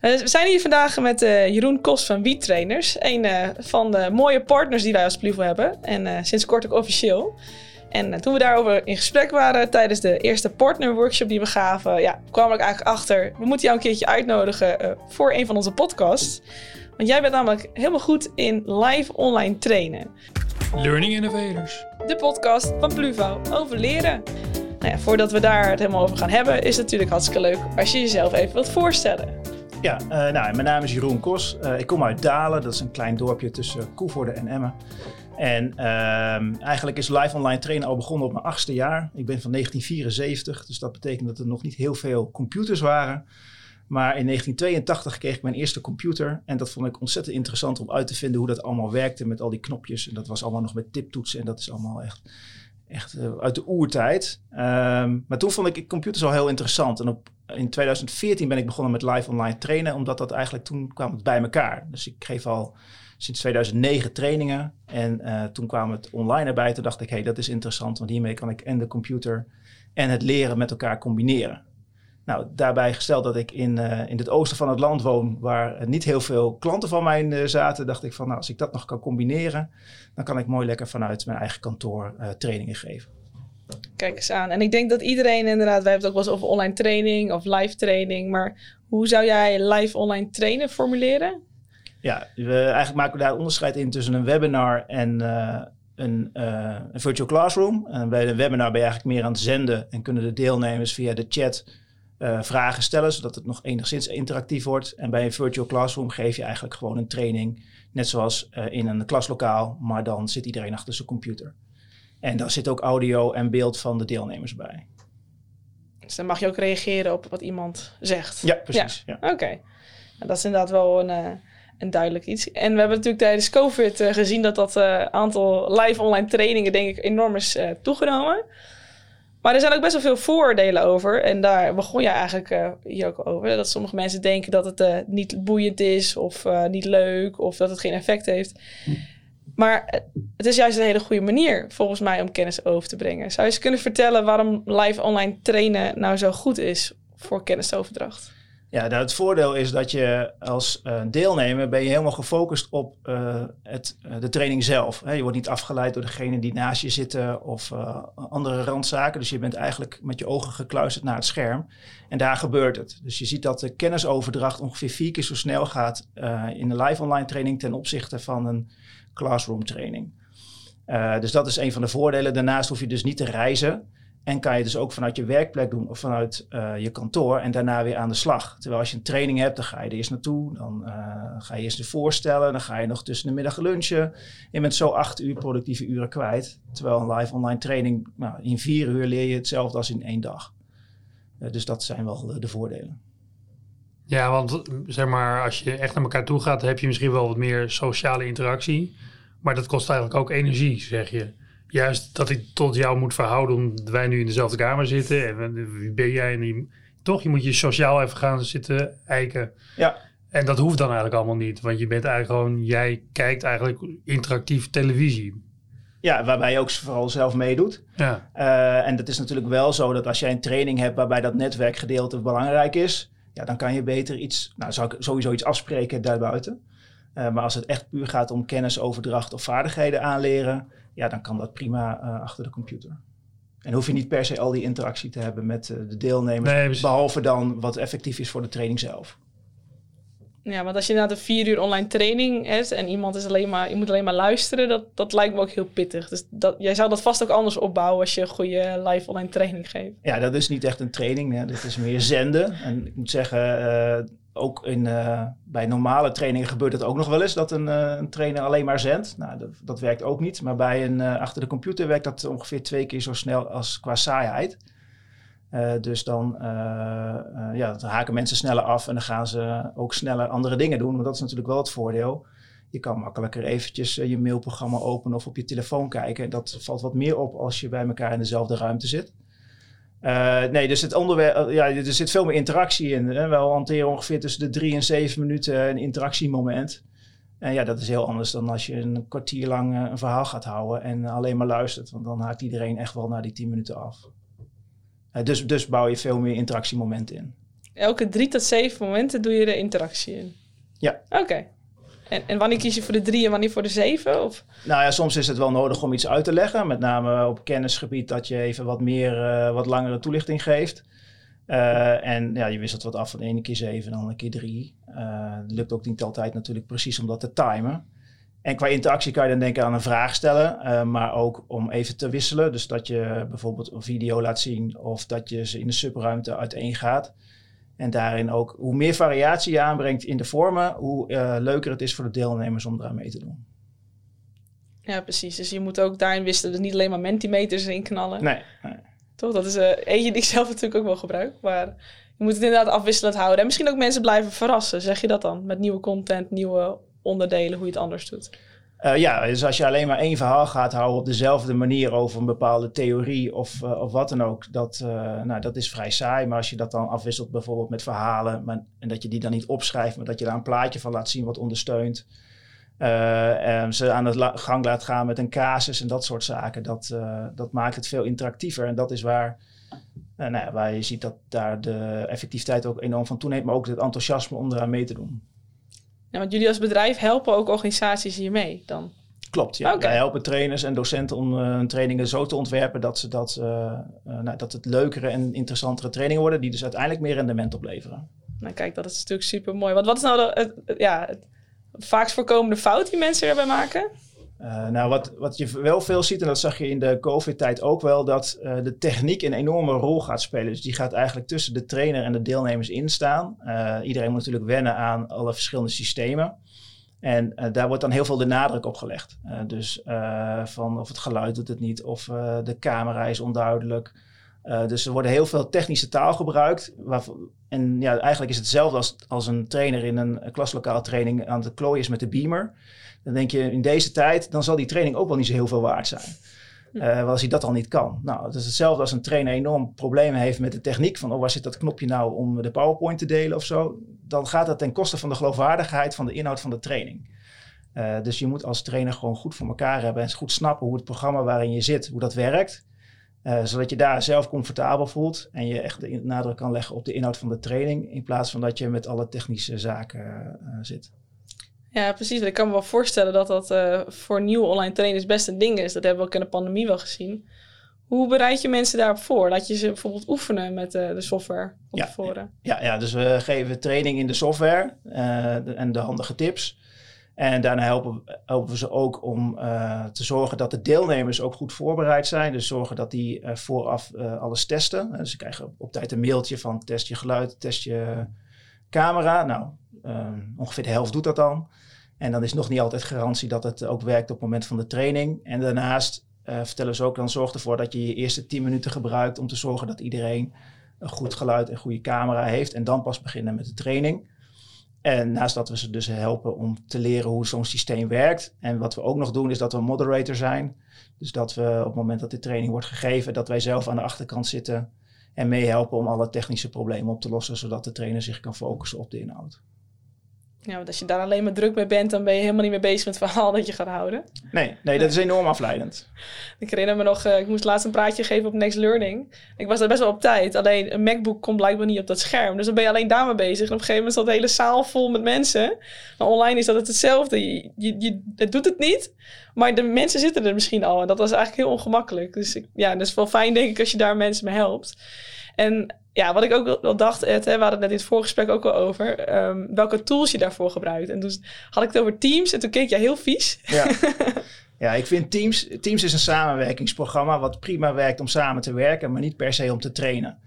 Uh, we zijn hier vandaag met uh, Jeroen Kos van Wiettrainers. Een uh, van de mooie partners die wij als Pluvo hebben. En sinds kort ook officieel. En toen we daarover in gesprek waren tijdens de eerste partnerworkshop die we gaven, ja, kwamen we eigenlijk achter, we moeten jou een keertje uitnodigen voor een van onze podcasts. Want jij bent namelijk helemaal goed in live online trainen. Learning Innovators. De podcast van Pluvo over leren. Nou ja, voordat we daar het helemaal over gaan hebben, is het natuurlijk hartstikke leuk als je jezelf even wilt voorstellen. Ja, uh, nou, mijn naam is Jeroen Kos. Uh, ik kom uit Dalen, dat is een klein dorpje tussen Koevoorde en Emmen. En uh, eigenlijk is live online trainen al begonnen op mijn achtste jaar. Ik ben van 1974, dus dat betekent dat er nog niet heel veel computers waren. Maar in 1982 kreeg ik mijn eerste computer. En dat vond ik ontzettend interessant om uit te vinden hoe dat allemaal werkte met al die knopjes. En dat was allemaal nog met tiptoetsen. En dat is allemaal echt, echt uh, uit de oertijd. Um, maar toen vond ik computers al heel interessant. En op, in 2014 ben ik begonnen met live online trainen. Omdat dat eigenlijk toen kwam het bij elkaar. Dus ik geef al sinds 2009 trainingen. En uh, toen kwam het online erbij. Toen dacht ik, hé, hey, dat is interessant. Want hiermee kan ik en de computer en het leren met elkaar combineren. Nou, daarbij gesteld dat ik in, uh, in het oosten van het land woon, waar niet heel veel klanten van mij zaten, dacht ik van, nou, als ik dat nog kan combineren, dan kan ik mooi lekker vanuit mijn eigen kantoor trainingen geven. Kijk eens aan. En ik denk dat iedereen inderdaad, wij hebben het ook wel eens over online training of live training, maar hoe zou jij live online trainen formuleren? Ja, we, eigenlijk maken we daar onderscheid in tussen een webinar en een, een virtual classroom. En bij een webinar ben je eigenlijk meer aan het zenden en kunnen de deelnemers via de chat uh, vragen stellen, zodat het nog enigszins interactief wordt. En bij een virtual classroom geef je eigenlijk gewoon een training, net zoals in een klaslokaal, maar dan zit iedereen achter zijn computer. En daar zit ook audio en beeld van de deelnemers bij. Dus dan mag je ook reageren op wat iemand zegt. Ja, precies. Ja. Oké. Okay. Nou, dat is inderdaad wel een, uh, een duidelijk iets. En we hebben natuurlijk tijdens COVID gezien dat dat aantal live online trainingen, denk ik, enorm is toegenomen. Maar er zijn ook best wel veel voordelen over. En daar begon je eigenlijk hier ook over. Dat sommige mensen denken dat het niet boeiend is of niet leuk of dat het geen effect heeft. Maar het is juist een hele goede manier volgens mij om kennis over te brengen. Zou je eens kunnen vertellen waarom live online trainen nou zo goed is voor kennisoverdracht? Ja, nou, het voordeel is dat je als uh, deelnemer ben je helemaal gefocust op uh, het, uh, de training zelf. Je wordt niet afgeleid door degene die naast je zitten of andere randzaken. Dus je bent eigenlijk met je ogen gekluisterd naar het scherm. En daar gebeurt het. Dus je ziet dat de kennisoverdracht ongeveer vier keer zo snel gaat in de live online training ten opzichte van een classroom training. dus dat is een van de voordelen. Daarnaast hoef je dus niet te reizen. En kan je dus ook vanuit je werkplek doen of vanuit uh, je kantoor en daarna weer aan de slag. Terwijl als je een training hebt, dan ga je er eerst naartoe. Dan uh, ga je eerst de voorstellen. Dan ga je nog tussen de middag lunchen. Je bent zo acht uur productieve uren kwijt. Terwijl een live online training, nou, in vier uur leer je hetzelfde als in één dag. Uh, dus dat zijn wel de, de voordelen. Ja, want zeg maar, als je echt naar elkaar toe gaat, heb je misschien wel wat meer sociale interactie. Maar dat kost eigenlijk ook energie, zeg je juist dat ik tot jou moet verhouden omdat wij nu in dezelfde kamer zitten. En wie ben jij? En die, toch, je moet je sociaal even gaan zitten eiken. Ja. En dat hoeft dan eigenlijk allemaal niet. Want je bent eigenlijk gewoon, jij kijkt eigenlijk interactief televisie. Ja, waarbij je ook vooral zelf meedoet. Ja. Uh, en dat is natuurlijk wel zo dat als jij een training hebt waarbij dat netwerkgedeelte belangrijk is, ja, dan kan je beter iets, nou zou ik sowieso iets afspreken daarbuiten. Uh, maar als het echt puur gaat om kennisoverdracht of vaardigheden aanleren, ja, dan kan dat prima uh, achter de computer. En hoef je niet per se al die interactie te hebben met uh, de deelnemers, nee, behalve dan wat effectief is voor de training zelf. Ja, want als je na de vier uur online training hebt en iemand is alleen maar, je moet alleen maar luisteren, dat, dat lijkt me ook heel pittig. Dus dat, jij zou dat vast ook anders opbouwen als je een goede live online training geeft. Ja, dat is niet echt een training, hè. dat is meer zenden. En ik moet zeggen, uh, ook in, uh, bij normale trainingen gebeurt het ook nog wel eens dat een, uh, een trainer alleen maar zendt. Nou, dat, dat, werkt ook niet. Maar bij een uh, achter de computer werkt dat ongeveer twee keer zo snel als qua saaiheid. dus dan, ja, dan haken mensen sneller af en dan gaan ze ook sneller andere dingen doen. Want dat is natuurlijk wel het voordeel. Je kan makkelijker eventjes je mailprogramma openen of op je telefoon kijken. Dat valt wat meer op als je bij elkaar in dezelfde ruimte zit. Uh, nee, dus het onderwerp, ja, er zit veel meer interactie in. Hè? We hanteren ongeveer tussen de drie en zeven minuten een interactiemoment. En ja, dat is heel anders dan als je een kwartier lang uh, een verhaal gaat houden en alleen maar luistert. Want dan haakt iedereen echt wel na die tien minuten af. Uh, dus, dus bouw je veel meer interactiemomenten in. elke drie tot zeven momenten doe je de interactie in? Ja. Oké. En, wanneer kies je voor de drie en wanneer voor de zeven? Of? Nou ja, soms is het wel nodig om iets uit te leggen. Met name op kennisgebied dat je even wat meer, eh, wat langere toelichting geeft. Uh, en ja, je wisselt wat af van de ene keer zeven en dan een keer drie. Uh, lukt ook niet altijd natuurlijk precies om dat te timen. En qua interactie kan je dan denken aan een vraag stellen, maar ook om even te wisselen. Dus dat je bijvoorbeeld een video laat zien of dat je ze in de subruimte uiteen gaat. En daarin ook, hoe meer variatie je aanbrengt in de vormen, hoe uh, leuker het is voor de deelnemers om eraan mee te doen. Ja, precies. Dus je moet ook daarin wisselen. Dus niet alleen maar mentimeters erin knallen. Nee. nee. Toch? Dat is uh, eentje die ik zelf natuurlijk ook wel gebruik. Maar je moet het inderdaad afwisselend houden. En misschien ook mensen blijven verrassen. Zeg je dat dan? Met nieuwe content, nieuwe onderdelen, hoe je het anders doet. Uh, ja, dus als je alleen maar één verhaal gaat houden op dezelfde manier over een bepaalde theorie of, uh, of wat dan ook, dat, uh, nou, dat is vrij saai. Maar als je dat dan afwisselt bijvoorbeeld met verhalen maar, en dat je die dan niet opschrijft, maar dat je daar een plaatje van laat zien wat ondersteunt. en ze aan de gang laat gaan met een casus en dat soort zaken, dat, dat maakt het veel interactiever. En dat is waar, nou ja, waar je ziet dat daar de effectiviteit ook enorm van toeneemt, maar ook het enthousiasme om eraan mee te doen. Ja, want jullie als bedrijf helpen ook organisaties hiermee dan? Klopt, ja. Okay. Wij helpen trainers en docenten om uh, trainingen zo te ontwerpen dat, ze dat, uh, uh, nou, dat het leukere en interessantere trainingen worden, die dus uiteindelijk meer rendement opleveren. Nou kijk, dat is natuurlijk super mooi. Want wat is nou de, ja, het vaakst voorkomende fout die mensen erbij maken? Uh, nou, wat, wat je wel veel ziet, en dat zag je in de COVID-tijd ook wel, dat uh, de techniek een enorme rol gaat spelen. Dus die gaat eigenlijk tussen de trainer en de deelnemers instaan. Uh, iedereen moet natuurlijk wennen aan alle verschillende systemen. En daar wordt dan heel veel de nadruk op gelegd. dus van of het geluid doet het niet, of de camera is onduidelijk. dus er worden heel veel technische taal gebruikt. Waarvan, en ja, eigenlijk is het hetzelfde als, als een trainer in een klaslokaal training aan het klooien is met de beamer. Dan denk je in deze tijd, dan zal die training ook wel niet zo heel veel waard zijn. Uh, als hij dat al niet kan. Nou, het is hetzelfde als een trainer enorm problemen heeft met de techniek. Van, oh, waar zit dat knopje nou om de PowerPoint te delen of zo? Dan gaat dat ten koste van de geloofwaardigheid van de inhoud van de training. Uh, dus je moet als trainer gewoon goed voor elkaar hebben en goed snappen hoe het programma waarin je zit, hoe dat werkt. Uh, zodat je daar zelf comfortabel voelt en je echt de nadruk kan leggen op de inhoud van de training. In plaats van dat je met alle technische zaken zit. Ja, precies. Ik kan me wel voorstellen dat dat uh, voor nieuwe online trainers best een ding is. Dat hebben we ook in de pandemie wel gezien. Hoe bereid je mensen daarop voor? Laat je ze bijvoorbeeld oefenen met uh, de software op ja, tevoren? Ja, ja, dus we geven training in de software uh, de, en de handige tips. En daarna helpen, helpen we ze ook om te zorgen dat de deelnemers ook goed voorbereid zijn. Dus zorgen dat die vooraf alles testen. dus ze krijgen op tijd een mailtje van test je geluid, test je camera. Nou, ongeveer de helft doet dat dan. En dan is nog niet altijd garantie dat het ook werkt op het moment van de training. En daarnaast uh, vertellen ze ook, dan zorg ervoor dat je je eerste 10 minuten gebruikt om te zorgen dat iedereen een goed geluid en goede camera heeft. En dan pas beginnen met de training. En naast dat we ze dus helpen om te leren hoe zo'n systeem werkt. En wat we ook nog doen is dat we moderator zijn. Dus dat we op het moment dat de training wordt gegeven, dat wij zelf aan de achterkant zitten en meehelpen om alle technische problemen op te lossen, zodat de trainer zich kan focussen op de inhoud. Ja, want als je daar alleen maar druk mee bent, dan ben je helemaal niet meer bezig met het verhaal dat je gaat houden. Nee, nee dat is enorm afleidend. Ik herinner me nog, uh, ik moest laatst een praatje geven op Next Learning. Ik was daar best wel op tijd. Alleen een MacBook komt blijkbaar niet op dat scherm. Dus dan ben je alleen daarmee bezig. En op een gegeven moment zat de hele zaal vol met mensen. Maar online is dat het hetzelfde. Je, je, je, het doet het niet, maar de mensen zitten er misschien al. En dat was eigenlijk heel ongemakkelijk. Dus ik, ja, dat is wel fijn denk ik als je daar mensen mee helpt. En ja, wat ik ook wel dacht, Ed, hè, we hadden het net in het voorgesprek ook al over, um, welke tools je daarvoor gebruikt. En toen had ik het over Teams en toen keek jij heel vies. Ja. ja, ik vind Teams, Teams is een samenwerkingsprogramma wat prima werkt om samen te werken, maar niet per se om te trainen.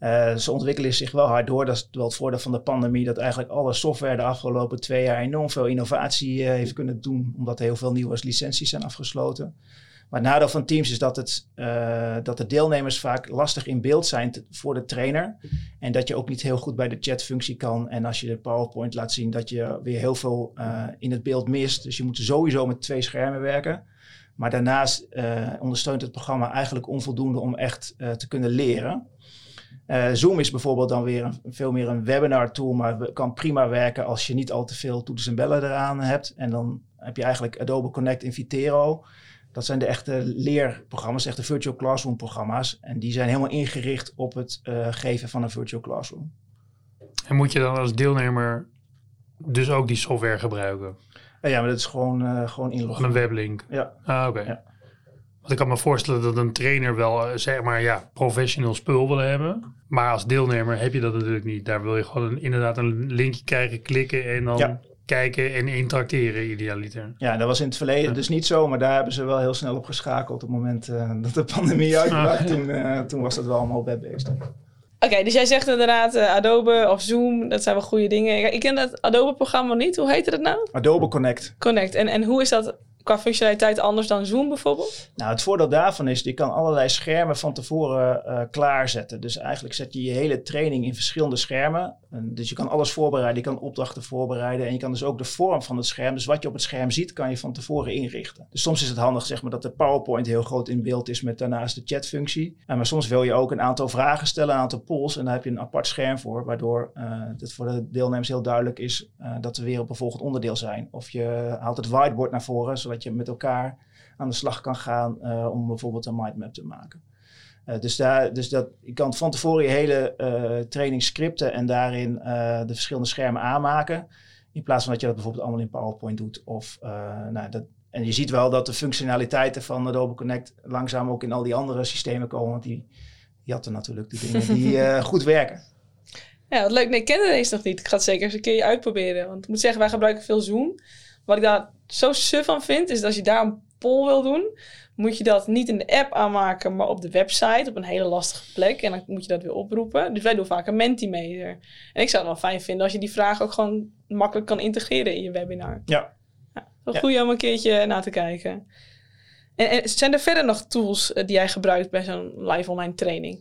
Uh, ze ontwikkelen zich wel hard door. Dat is wel het voordeel van de pandemie, dat eigenlijk alle software de afgelopen twee jaar enorm veel innovatie uh, heeft kunnen doen, omdat er heel veel nieuwe licenties zijn afgesloten. Maar het nadeel van Teams is dat, het, uh, dat de deelnemers vaak lastig in beeld zijn voor de trainer. En dat je ook niet heel goed bij de chatfunctie kan. En als je de PowerPoint laat zien, dat je weer heel veel uh, in het beeld mist. Dus je moet sowieso met twee schermen werken. Maar daarnaast uh, ondersteunt het programma eigenlijk onvoldoende om echt te kunnen leren. Zoom is bijvoorbeeld dan weer veel meer een webinar tool, maar kan prima werken als je niet al te veel toetsen en bellen eraan hebt. En dan heb je eigenlijk Adobe Connect in Vitero. Dat zijn de echte leerprogramma's, echte virtual classroom programma's. En die zijn helemaal ingericht op het uh, geven van een virtual classroom. En moet je dan als deelnemer dus ook die software gebruiken? Eh, ja, maar dat is gewoon, eh gewoon inloggen. een weblink? Ja, Ah, oké. Ja. Want ik kan me voorstellen dat een trainer wel, eh, zeg maar, ja, professional spul wil hebben. Maar als deelnemer heb je dat natuurlijk niet. Daar wil je gewoon een- inderdaad een linkje krijgen, klikken en dan Ja. Kijken en interacteren idealiter. ja, dat was in het verleden Ja. dus niet zo, maar daar hebben ze wel heel snel op geschakeld op het moment eh, dat de pandemie uitbrak. Ah. Toen, eh, toen was dat wel allemaal web-based. Oké, dus jij zegt inderdaad eh, Adobe of Zoom, dat zijn wel goede dingen. Ik- Ik ken dat Adobe-programma niet. Hoe heette dat nou? Adobe Connect. Connect. En, en hoe is dat qua functionaliteit anders dan Zoom bijvoorbeeld? Nou, het voordeel daarvan is, je kan allerlei schermen van tevoren eh, klaarzetten. Dus eigenlijk zet je je hele training in verschillende schermen. En dus je kan alles voorbereiden, je kan opdrachten voorbereiden. En je kan dus ook de vorm van het scherm, dus wat je op het scherm ziet, kan je van tevoren inrichten. Dus soms is het handig zeg maar, dat de PowerPoint heel groot in beeld is met daarnaast de chatfunctie. Eh, maar soms wil je ook een aantal vragen stellen, een aantal polls. En daar heb je een apart scherm voor, waardoor eh, het voor de deelnemers heel duidelijk is eh, dat we weer op een volgend onderdeel zijn. Of je haalt het whiteboard naar voren, zodat je met elkaar aan de slag kan gaan eh, om bijvoorbeeld een mindmap te maken. Eh, dus daar, dus dat, je kan van tevoren je hele eh, training scripten en daarin eh, de verschillende schermen aanmaken. In plaats van dat je dat bijvoorbeeld allemaal in PowerPoint doet. Of, eh, nou, dat, en je ziet wel dat de functionaliteiten van Adobe Connect langzaam ook in al die andere systemen komen. Want die, die hadden natuurlijk de dingen die eh, goed werken. Ja, wat leuk. Nee, ik kende deze nog niet. Ik ga het zeker eens een keer uitproberen. Want ik moet zeggen, wij gebruiken veel Zoom. Wat ik daar zo suf van vind, is dat als je daar een poll wil doen, moet je dat niet in de app aanmaken, maar op de website, op een hele lastige plek. En dan moet je dat weer oproepen. Dus wij doen vaak een Mentimeter. En ik zou het wel fijn vinden als je die vraag ook gewoon makkelijk kan integreren in je webinar. Ja. Wel Ja. goed om een keertje na te kijken. En, en zijn er verder nog tools eh, die jij gebruikt bij zo'n live online training?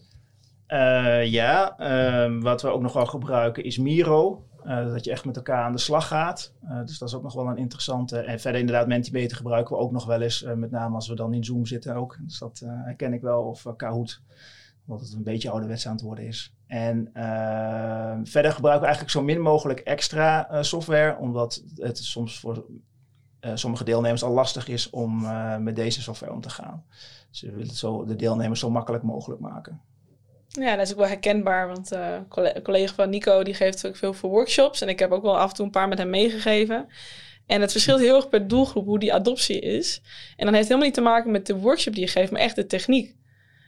Eh, ja, ehm, wat we ook nog wel gebruiken is Miro. Eh, dat je echt met elkaar aan de slag gaat. Eh, dus dat is ook nog wel een interessante. En verder inderdaad Mentimeter gebruiken we ook nog wel eens. eh, met name als we dan in Zoom zitten ook. Dus dat herken ik wel. Of Kahoot. Omdat het een beetje ouderwets aan het worden is. En ehm, verder gebruiken we eigenlijk zo min mogelijk extra software. Omdat het soms voor sommige deelnemers al lastig is om met deze software om te gaan. Dus we willen zo, de deelnemers zo makkelijk mogelijk maken. Ja, dat is ook wel herkenbaar, want eh, een colle- een collega van Nico die geeft ook veel voor workshops. En ik heb ook wel af en toe een paar met hem meegegeven. En het verschilt heel erg per doelgroep hoe die adoptie is. En dan heeft het helemaal niet te maken met de workshop die je geeft, maar echt de techniek.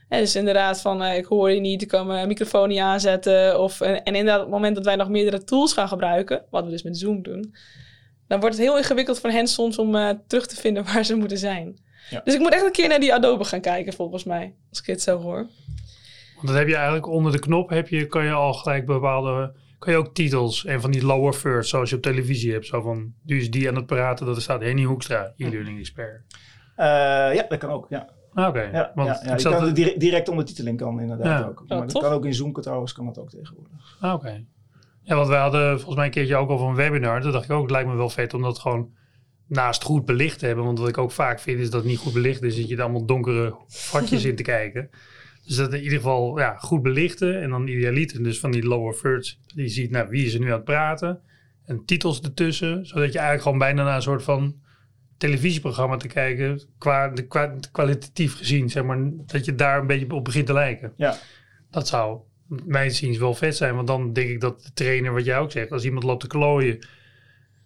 Dus inderdaad van, eh, ik hoor je niet, ik kan mijn microfoon niet aanzetten. Of, en, en inderdaad, op het moment dat wij nog meerdere tools gaan gebruiken, wat we dus met Zoom doen, dan wordt het heel ingewikkeld voor hen soms om eh, terug te vinden waar ze moeten zijn. Ja. Dus ik moet echt een keer naar die Adobe gaan kijken, volgens mij, als ik het zo hoor. Want dan heb je eigenlijk onder de knop, heb je, kan je al gelijk bepaalde, kan je ook titels en van die lower first, zoals je op televisie hebt. Zo van, nu is die aan het praten, dat er staat Henny Hoekstra, e-learning expert. Eh, ja, dat kan ook. Ja, Ah, Oké, ja, want ja, kan de dire- direct ondertiteling kan inderdaad Ja. ook. Maar dat tof. kan ook in Zoom trouwens, kan dat ook tegenwoordig. Ah, Oké. Ja, want we hadden volgens mij een keertje ook al van een webinar. Toen dacht ik ook, het lijkt me wel vet om dat gewoon naast goed belicht te hebben. Want wat ik ook vaak vind is dat het niet goed belicht is. Dat je er allemaal donkere vakjes in te kijken. Dus dat in ieder geval ja, goed belichten. En dan idealiter dus van die lower thirds. Die ziet, nou, wie is er nu aan het praten? En titels ertussen. Zodat je eigenlijk gewoon bijna naar een soort van televisieprogramma te kijken. Qua, de, qua, kwalitatief gezien, zeg maar. Dat je daar een beetje op begint te lijken. Ja. Dat zou mijn ziens wel vet zijn. Want dan denk ik dat de trainer, wat jij ook zegt, als iemand loopt te klooien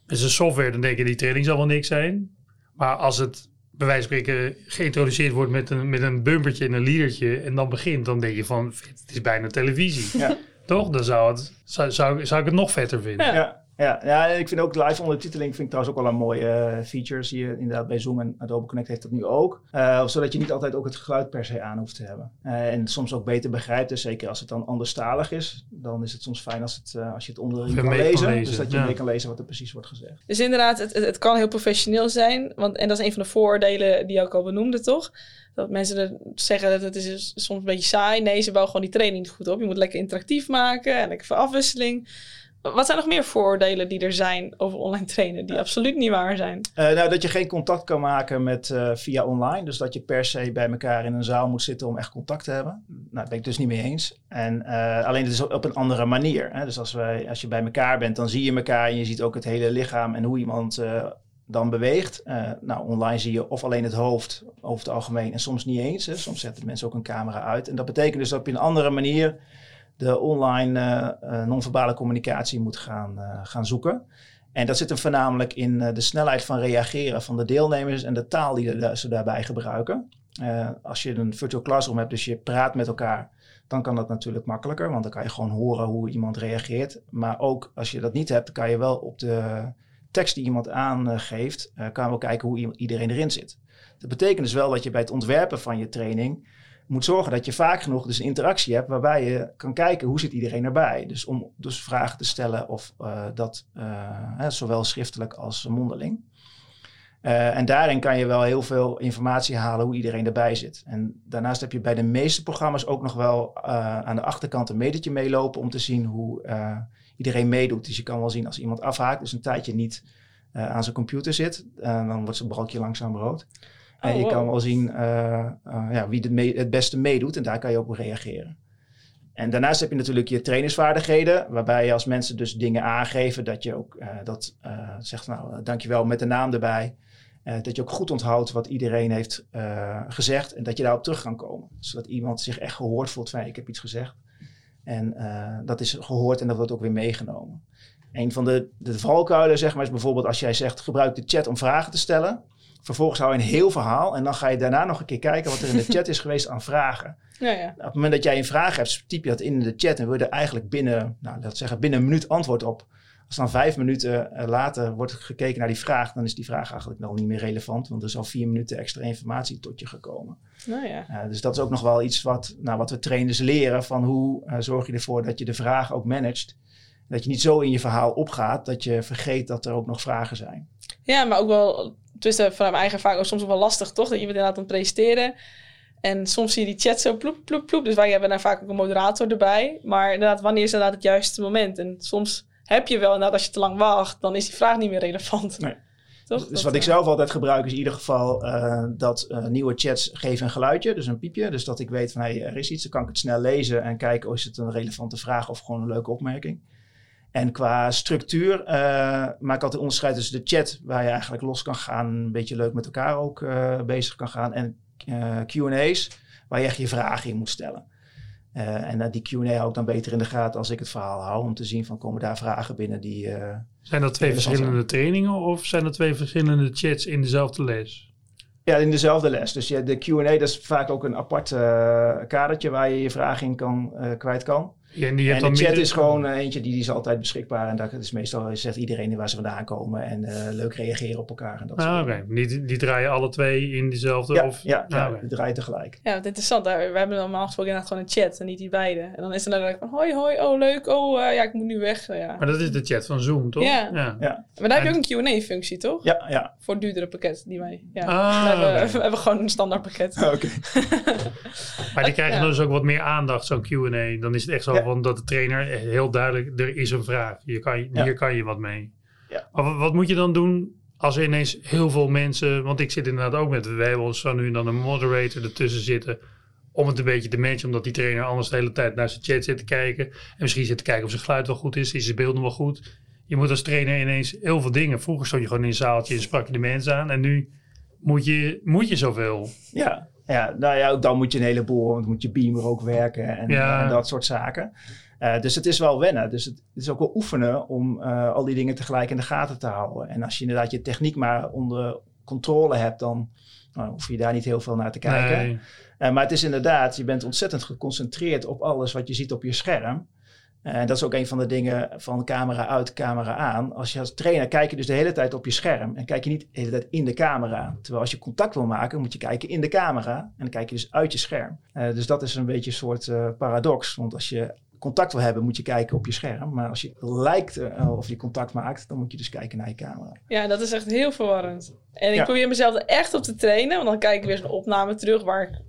met zijn software, dan denk je die training zal wel niks zijn. Maar als het bij wijze van spreken geïntroduceerd wordt met een, met een bumpertje en een liedertje en dan begint, dan denk je van, het is bijna televisie. Ja. Toch? Dan zou, het, zou, zou, zou ik het nog vetter vinden. Ja. Ja, ja, ik vind ook live ondertiteling vind ik trouwens ook wel een mooie eh, feature. Zie je inderdaad bij Zoom en Adobe Connect heeft dat nu ook. Eh, zodat je niet altijd ook het geluid per se aan hoeft te hebben. Eh, en soms ook beter begrijpt. Dus zeker als het dan anderstalig is, dan is het soms fijn als, het, eh, als je het onderin kan kan lezen. Dus dat je ja. mee kan lezen wat er precies wordt gezegd. Dus inderdaad, het, het, het kan heel professioneel zijn. Want, en dat is een van de vooroordelen die je ook al benoemde, toch? Dat mensen zeggen dat het is soms een beetje saai. Nee, ze bouwen gewoon die training niet goed op. Je moet lekker interactief maken en lekker voor afwisseling. Wat zijn nog meer vooroordelen die er zijn over online trainen die absoluut niet waar zijn? Eh, nou, dat je geen contact kan maken met, eh, via online. Dus dat je per se bij elkaar in een zaal moet zitten om echt contact te hebben. Nou, daar ben ik dus niet mee eens. En eh, alleen het is op een andere manier. Hè? Dus als, wij, als je bij elkaar bent, dan zie je elkaar en je ziet ook het hele lichaam en hoe iemand eh, dan beweegt. Eh, nou, online zie je of alleen het hoofd over het algemeen en soms niet eens. Hè? Soms zetten mensen ook een camera uit. En dat betekent dus dat op een andere manier de online uh, non-verbale communicatie moet gaan, gaan zoeken. En dat zit hem voornamelijk in de snelheid van reageren van de deelnemers en de taal die ze daarbij gebruiken. als je een virtual classroom hebt, dus je praat met elkaar, dan kan dat natuurlijk makkelijker, want dan kan je gewoon horen hoe iemand reageert. Maar ook als je dat niet hebt, kan je wel op de tekst die iemand aangeeft, kan wel kijken hoe iedereen erin zit. Dat betekent dus wel dat je bij het ontwerpen van je training moet zorgen dat je vaak genoeg dus een interactie hebt waarbij je kan kijken hoe zit iedereen erbij. Dus om dus vragen te stellen of uh, dat uh, zowel schriftelijk als mondeling. Uh, en daarin kan je wel heel veel informatie halen hoe iedereen erbij zit. En daarnaast heb je bij de meeste programma's ook nog wel aan de achterkant een metertje meelopen om te zien hoe iedereen meedoet. Dus je kan wel zien als iemand afhaakt, dus een tijdje niet aan zijn computer zit, dan wordt zijn balkje langzaam rood. En oh, je kan wel zien uh, uh, ja, wie het, het beste meedoet en daar kan je op reageren. En daarnaast heb je natuurlijk je trainingsvaardigheden, waarbij je als mensen dus dingen aangeven, dat je ook uh, dat zegt, nou, dankjewel met de naam erbij. dat je ook goed onthoudt wat iedereen heeft gezegd en dat je daarop terug kan komen. Zodat iemand zich echt gehoord voelt van, ik heb iets gezegd. En dat is gehoord en dat wordt ook weer meegenomen. Een van de, de valkuilen zeg maar, is bijvoorbeeld als jij zegt, gebruik de chat om vragen te stellen. Vervolgens hou je een heel verhaal en dan ga je daarna nog een keer kijken wat er in de chat is geweest aan vragen. Ja, ja. Op het moment dat jij een vraag hebt, typ je dat in de chat en wil je er eigenlijk binnen, nou, zeggen, binnen een minuut antwoord op. Als dan vijf minuten eh, later wordt gekeken naar die vraag, dan is die vraag eigenlijk wel niet meer relevant, want er is al vier minuten extra informatie tot je gekomen. Nou ja. Uh, dus dat is ook nog wel iets wat, nou, wat we trainers leren van hoe uh, zorg je ervoor dat je de vraag ook managt. Dat je niet zo in je verhaal opgaat dat je vergeet dat er ook nog vragen zijn. Ja, maar ook wel tussen vanuit mijn eigen ervaring ook soms wel lastig, toch? Dat je bent inderdaad aan het presenteren. En soms zie je die chat zo ploep, ploep, ploep. Dus wij hebben daar vaak ook een moderator erbij. Maar inderdaad, wanneer is inderdaad het juiste moment? En soms heb je wel inderdaad, als je te lang wacht, dan is die vraag niet meer relevant. Nee. Toch? Dus wat ik zelf altijd gebruik is in ieder geval uh, dat uh, nieuwe chats geven een geluidje, dus een piepje. Dus dat ik weet van hey, er is iets, dan kan ik het snel lezen en kijken of het een relevante vraag of gewoon een leuke opmerking. En qua structuur uh, maak ik altijd onderscheid tussen de chat, waar je eigenlijk los kan gaan, een beetje leuk met elkaar ook uh, bezig kan gaan, en uh, QA's, waar je echt je vragen in moet stellen. en die Q&A hou ik dan beter in de gaten als ik het verhaal hou, om te zien van komen daar vragen binnen die... zijn dat twee verschillende trainingen of zijn dat twee verschillende chats in dezelfde les? Ja, in dezelfde les. Dus de Q&A, dat is vaak ook een apart kadertje waar je je vragen in kan, kwijt kan. Ja, en, die en de chat is gewoon uh, eentje die, die is altijd beschikbaar. En dat is meestal zegt iedereen waar ze vandaan komen. En uh, leuk reageren op elkaar. En dat ah, oké. Okay. Die, die draaien alle twee in dezelfde? Ja, of? ja, ah, ja die draaien tegelijk. Ja, wat interessant. Daar, we hebben normaal gesproken inderdaad gewoon een chat en niet die beide. En dan is er dan van hoi, hoi, oh leuk, oh uh, ja, ik moet nu weg. Ja. Maar dat is de chat van Zoom, toch? Ja. ja. ja. Maar daar heb je ook een Q&A-functie, toch? Ja, ja. Voor duurdere pakket die wij... Ja. Ah, we, hebben, we, hebben, gewoon een standaard pakket. Oké. maar die krijgen dus ook wat meer aandacht, zo'n Q&A. Dan is het echt zo van dat de trainer heel duidelijk, er is een vraag. Hier kan je, hier kan je wat mee. Ja. Maar wat moet je dan doen als er ineens heel veel mensen... Want ik zit inderdaad ook met... Wij hebben ons zo nu en dan een moderator ertussen zitten... om het een beetje te matchen. Omdat die trainer anders de hele tijd naar zijn chat zit te kijken. En misschien zit te kijken of zijn geluid wel goed is. Is zijn beeld nog wel goed? Je moet als trainer ineens heel veel dingen... Vroeger stond je gewoon in een zaaltje en sprak je de mensen aan. En nu moet je, moet je zoveel. Ja, ja, nou ja, ook dan moet je een heleboel, want moet je beamer ook werken en, en dat soort zaken. Uh, dus het is wel wennen. Dus het is ook wel oefenen om uh, al die dingen tegelijk in de gaten te houden. En als je inderdaad je techniek maar onder controle hebt, dan nou, hoef je daar niet heel veel naar te kijken. Nee. Uh, maar het is inderdaad, je bent ontzettend geconcentreerd op alles wat je ziet op je scherm. En dat is ook een van de dingen van camera uit, camera aan. Als je als trainer kijk je dus de hele tijd op je scherm en kijk je niet de hele tijd in de camera. Terwijl als je contact wil maken, moet je kijken in de camera en dan kijk je dus uit je scherm. Uh, dus dat is een beetje een soort uh, paradox. Want als je contact wil hebben, moet je kijken op je scherm. Maar als je lijkt uh, of je contact maakt, dan moet je dus kijken naar je camera. Ja, dat is echt heel verwarrend. En ik ja. probeer mezelf er echt op te trainen. Want dan kijk ik weer zo'n opname terug waar ik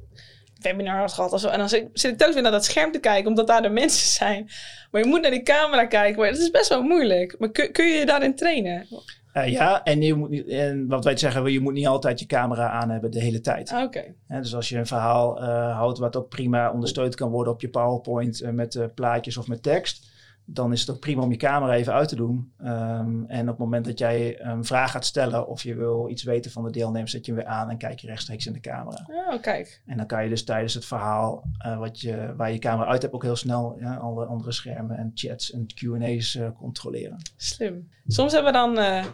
webinar had gehad. Of En dan zit, zit ik telkens weer naar dat scherm te kijken, omdat daar de mensen zijn. Maar je moet naar die camera kijken. Maar dat is best wel moeilijk. Maar kun, kun je je daarin trainen? Uh, ja, en, je moet niet, en wat wij zeggen, je moet niet altijd je camera aan hebben de hele tijd. Ah, oké. Okay. dus als je een verhaal uh, houdt wat ook prima ondersteund kan worden op je PowerPoint uh, met plaatjes of met tekst, dan is het ook prima om je camera even uit te doen. Ehm, en op het moment dat jij een vraag gaat stellen of je wil iets weten van de deelnemers, zet je hem weer aan en kijk je rechtstreeks in de camera. Oh, kijk. En dan kan je dus tijdens het verhaal eh, wat je, waar je camera uit hebt ook heel snel ja, alle andere schermen en chats en Q&A's uh, controleren. Slim. Soms hebben we dan uh,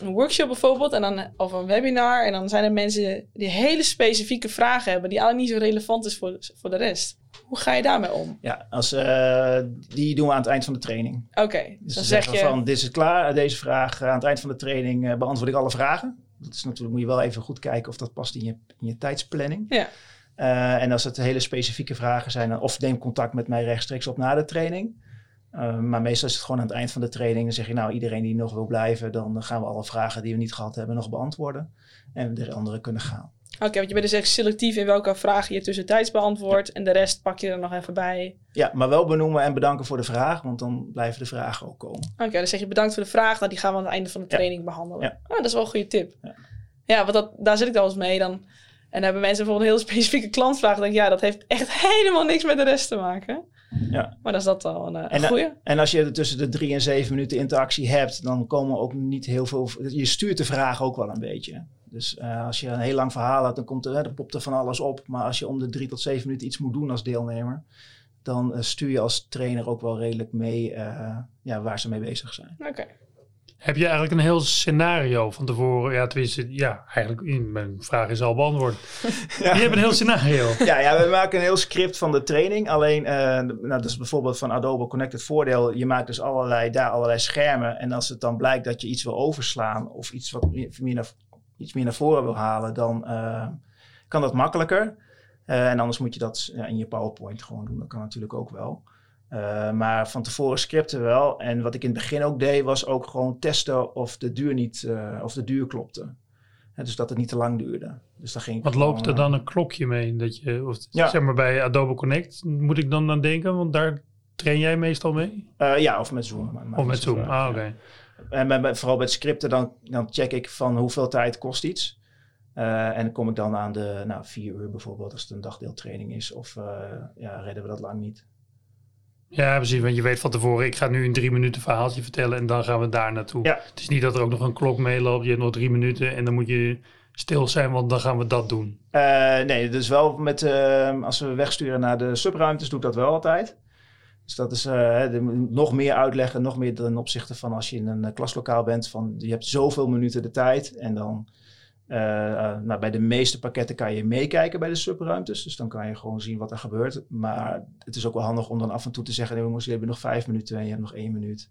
een workshop bijvoorbeeld en dan, of een webinar en dan zijn er mensen die hele specifieke vragen hebben die eigenlijk niet zo relevant is voor, voor de rest. Hoe ga je daarmee om? Ja, als, uh, die doen we aan het eind van de training. Oké, okay, dus dan zeg je... van, dit is klaar, deze vraag, aan het eind van de training uh, beantwoord ik alle vragen. Dat is natuurlijk, moet je wel even goed kijken of dat past in je, in je tijdsplanning. Ja. Uh, en als het hele specifieke vragen zijn, of neem contact met mij rechtstreeks op na de training. Maar meestal is het gewoon aan het eind van de training. Dan zeg je, nou, iedereen die nog wil blijven, dan gaan we alle vragen die we niet gehad hebben nog beantwoorden. En de anderen kunnen gaan. Oké, okay, want je bent dus echt selectief in welke vragen je tussentijds beantwoordt. Ja. En de rest pak je er nog even bij. Ja, maar wel benoemen en bedanken voor de vraag, want dan blijven de vragen ook komen. Oké, okay, dan zeg je bedankt voor de vraag. Nou, die gaan we aan het einde van de training ja. behandelen. Ja. Oh, dat is wel een goede tip. Ja, ja want dat, daar zit ik dan eens mee. Dan, en dan hebben mensen bijvoorbeeld een heel specifieke klantvraag. Dan denk ik, ja, dat heeft echt helemaal niks met de rest te maken. Ja. Maar dan is dat al een, een en, goeie. En als je tussen de drie en zeven minuten interactie hebt, dan komen ook niet heel veel... Je stuurt de vraag ook wel een beetje. Dus uh, als je een heel lang verhaal hebt, dan, komt er, dan popt er van alles op. Maar als je om de drie tot zeven minuten iets moet doen als deelnemer, dan uh, stuur je als trainer ook wel redelijk mee uh, ja, waar ze mee bezig zijn. Oké. Okay. Heb je eigenlijk een heel scenario van tevoren? Ja, tenminste, ja, eigenlijk, mijn vraag is al beantwoord. ja. Je hebt een heel scenario. Ja, ja, we maken een heel script van de training. Alleen, uh, nou, dat is bijvoorbeeld van Adobe Connected voordeel. Je maakt dus allerlei, daar allerlei schermen. En als het dan blijkt dat je iets wil overslaan of iets wat meer, meer naar iets meer naar voren wil halen, dan uh, kan dat makkelijker. Uh, en anders moet je dat ja, in je PowerPoint gewoon doen. Dat kan natuurlijk ook wel. Uh, maar van tevoren scripten wel. En wat ik in het begin ook deed, was ook gewoon testen of de duur niet, of de duur klopte. Dus dat het niet te lang duurde. Dus dan ging Wat gewoon, loopt er dan een klokje mee? Dat je, of, ja. Zeg maar bij Adobe Connect, moet ik dan aan denken? Want daar train jij meestal mee? ja, of met Zoom. Maar, maar of met Zoom, ah oké. Okay. En bij, bij, vooral bij het scripten, dan, dan check ik van hoeveel tijd kost iets. Uh, en dan kom ik dan aan de nou, vier uur bijvoorbeeld, als het een dagdeeltraining is. Of uh, ja, redden we dat lang niet. Ja, precies. Want je weet van tevoren, ik ga nu een drie minuten verhaaltje vertellen en dan gaan we daar naartoe. Ja. Het is niet dat er ook nog een klok meeloopt. Je hebt nog drie minuten en dan moet je stil zijn, want dan gaan we dat doen. Uh, nee, dus wel met, als we wegsturen naar de subruimtes, doe ik dat wel altijd. Dus dat is uh, nog meer uitleggen, nog meer ten opzichte van als je in een klaslokaal bent. Van je hebt zoveel minuten de tijd en dan uh, uh, nou, bij de meeste pakketten kan je meekijken bij de subruimtes. Dus dan kan je gewoon zien wat er gebeurt. Maar het is ook wel handig om dan af en toe te zeggen, nee, jongens, je hebt nog vijf minuten en je hebt nog één minuut.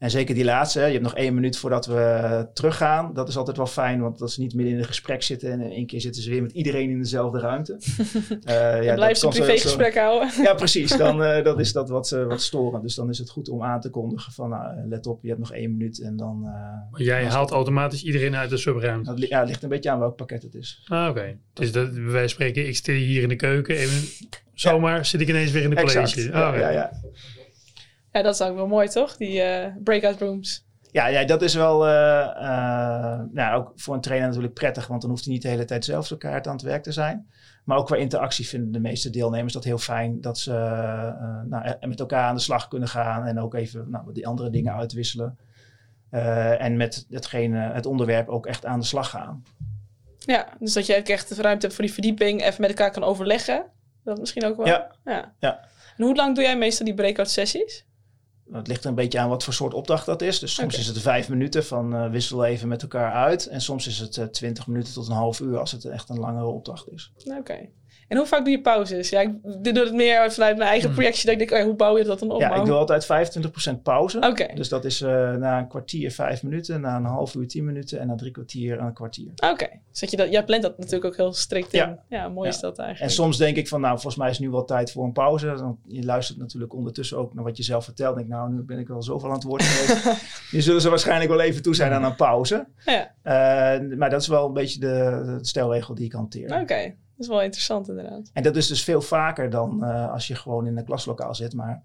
En zeker die laatste, je hebt nog één minuut voordat we teruggaan. Dat is altijd wel fijn, want dat ze niet midden in een gesprek zitten. En in één keer zitten ze weer met iedereen in dezelfde ruimte. uh, ja, blijf ze een privégesprek houden. Ja, precies. Dan uh, dat is dat wat, uh, wat storend. Dus dan is het goed om aan te kondigen van, nou, let op, je hebt nog één minuut. En dan, maar jij haalt het... automatisch iedereen uit de subruimte? Ja, het ligt een beetje aan welk pakket het is. Ah, oké. Okay. Dus dat, wij spreken, ik stel hier in de keuken. Even, zomaar ja. zit ik ineens weer in de college. Exact. Oh, ja, ja, ja. Ja, dat is ook wel mooi, toch? Die uh, breakout rooms. Ja, ja, dat is wel uh, uh, nou, ook voor een trainer natuurlijk prettig, want dan hoeft hij niet de hele tijd zelf elkaar aan het werk te zijn. Maar ook qua interactie vinden de meeste deelnemers dat heel fijn, dat ze nou, met elkaar aan de slag kunnen gaan en ook even nou, die andere dingen uitwisselen. en met hetgene, het onderwerp ook echt aan de slag gaan. Ja, dus dat je ook echt de ruimte hebt voor die verdieping, even met elkaar kan overleggen. Dat misschien ook wel. Ja. ja. ja. En hoe lang doe jij meestal die breakout sessies? Het ligt er een beetje aan wat voor soort opdracht dat is. Dus soms is het vijf minuten van uh, wissel even met elkaar uit. En soms is het uh, twintig minuten tot een half uur als het echt een langere opdracht is. Oké. En hoe vaak doe je pauzes? Ja, ik doe het meer vanuit mijn eigen Hmm. projectie. Dat ik denk, oh ja, hoe bouw je dat dan op? Ja, ik doe altijd 25% pauze. Dus dat is uh, na een kwartier vijf minuten, na een half uur tien minuten en na drie kwartier een kwartier. oké. Dus dat je dat, jij plant dat natuurlijk ook heel strikt in. Ja. Ja, mooi Ja. is dat En eigenlijk. soms denk ik van, nou, volgens mij is nu wel tijd voor een pauze. Dan, je luistert natuurlijk ondertussen ook naar wat je zelf vertelt. Denk, nou, nu ben ik wel zoveel aan het woord geweest. nu zullen ze waarschijnlijk wel even toe zijn aan een pauze. Ja, Uh, maar dat is wel een beetje de, de stelregel die ik hanteer. oké. Is wel interessant inderdaad. En dat is dus veel vaker dan uh, als je gewoon in een klaslokaal zit. Maar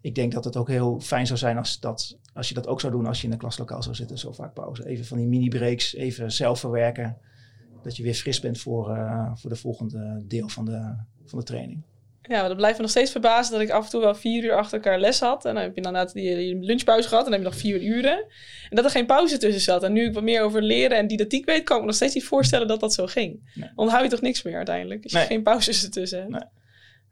ik denk dat het ook heel fijn zou zijn als, dat, als je dat ook zou doen als je in een klaslokaal zou zitten. Zo vaak pauze. Even van die mini-breaks, even zelf verwerken. Dat je weer fris bent voor, uh, voor de volgende deel van de, van de training. Ja, maar dat blijft me nog steeds verbazen dat ik af en toe wel vier uur achter elkaar les had. En dan heb je inderdaad die, die lunchpauze gehad en dan heb je nog vier uren. En dat er geen pauze tussen zat. En nu ik wat meer over leren en didactiek weet, kan ik me nog steeds niet voorstellen dat dat zo ging. Nee. Onthoud je toch niks meer uiteindelijk? Als je Nee. geen pauzes ertussen hebt. Nee.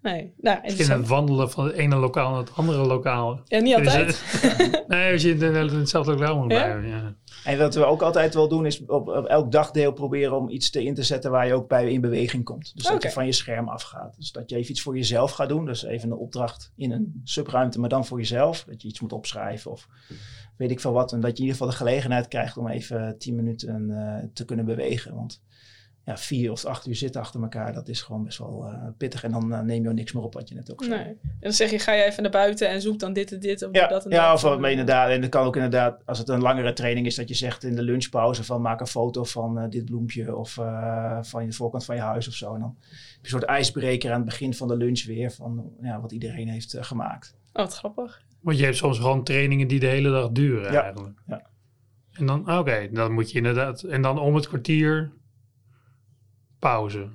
Nee. Nou, het wandelen van het ene lokaal naar het andere lokaal. Ja, niet altijd. nee, als je in, in hetzelfde lokaal moet Ja? blijven. Ja. En wat we ook altijd wel doen, is op, op elk dagdeel proberen om iets te in te zetten waar je ook bij in beweging komt. Dus dat je van je scherm afgaat. Dus dat je even iets voor jezelf gaat doen. Dus even een opdracht in een subruimte, maar dan voor jezelf. Dat je iets moet opschrijven of weet ik veel wat. En dat je in ieder geval de gelegenheid krijgt om even tien minuten eh, te kunnen bewegen. Want ja, vier of acht uur zitten achter elkaar, dat is gewoon best wel eh, pittig. En dan eh, neem je ook niks meer op wat je net ook zei. Nee. En dan zeg je, ga je even naar buiten en zoek dan dit en dit. Of Ja, dat en ja dat. of wat, maar inderdaad, en dat kan ook inderdaad, als het een langere training is, dat je zegt in de lunchpauze van maak een foto van eh, dit bloempje of eh, van de voorkant van je huis of zo. En dan heb je een soort ijsbreker aan het begin van de lunch weer van ja, wat iedereen heeft gemaakt. Oh, wat grappig. Want je hebt soms gewoon trainingen die de hele dag duren Ja, eigenlijk. ja. En dan, oké, dan moet je inderdaad... En dan om het kwartier pauze.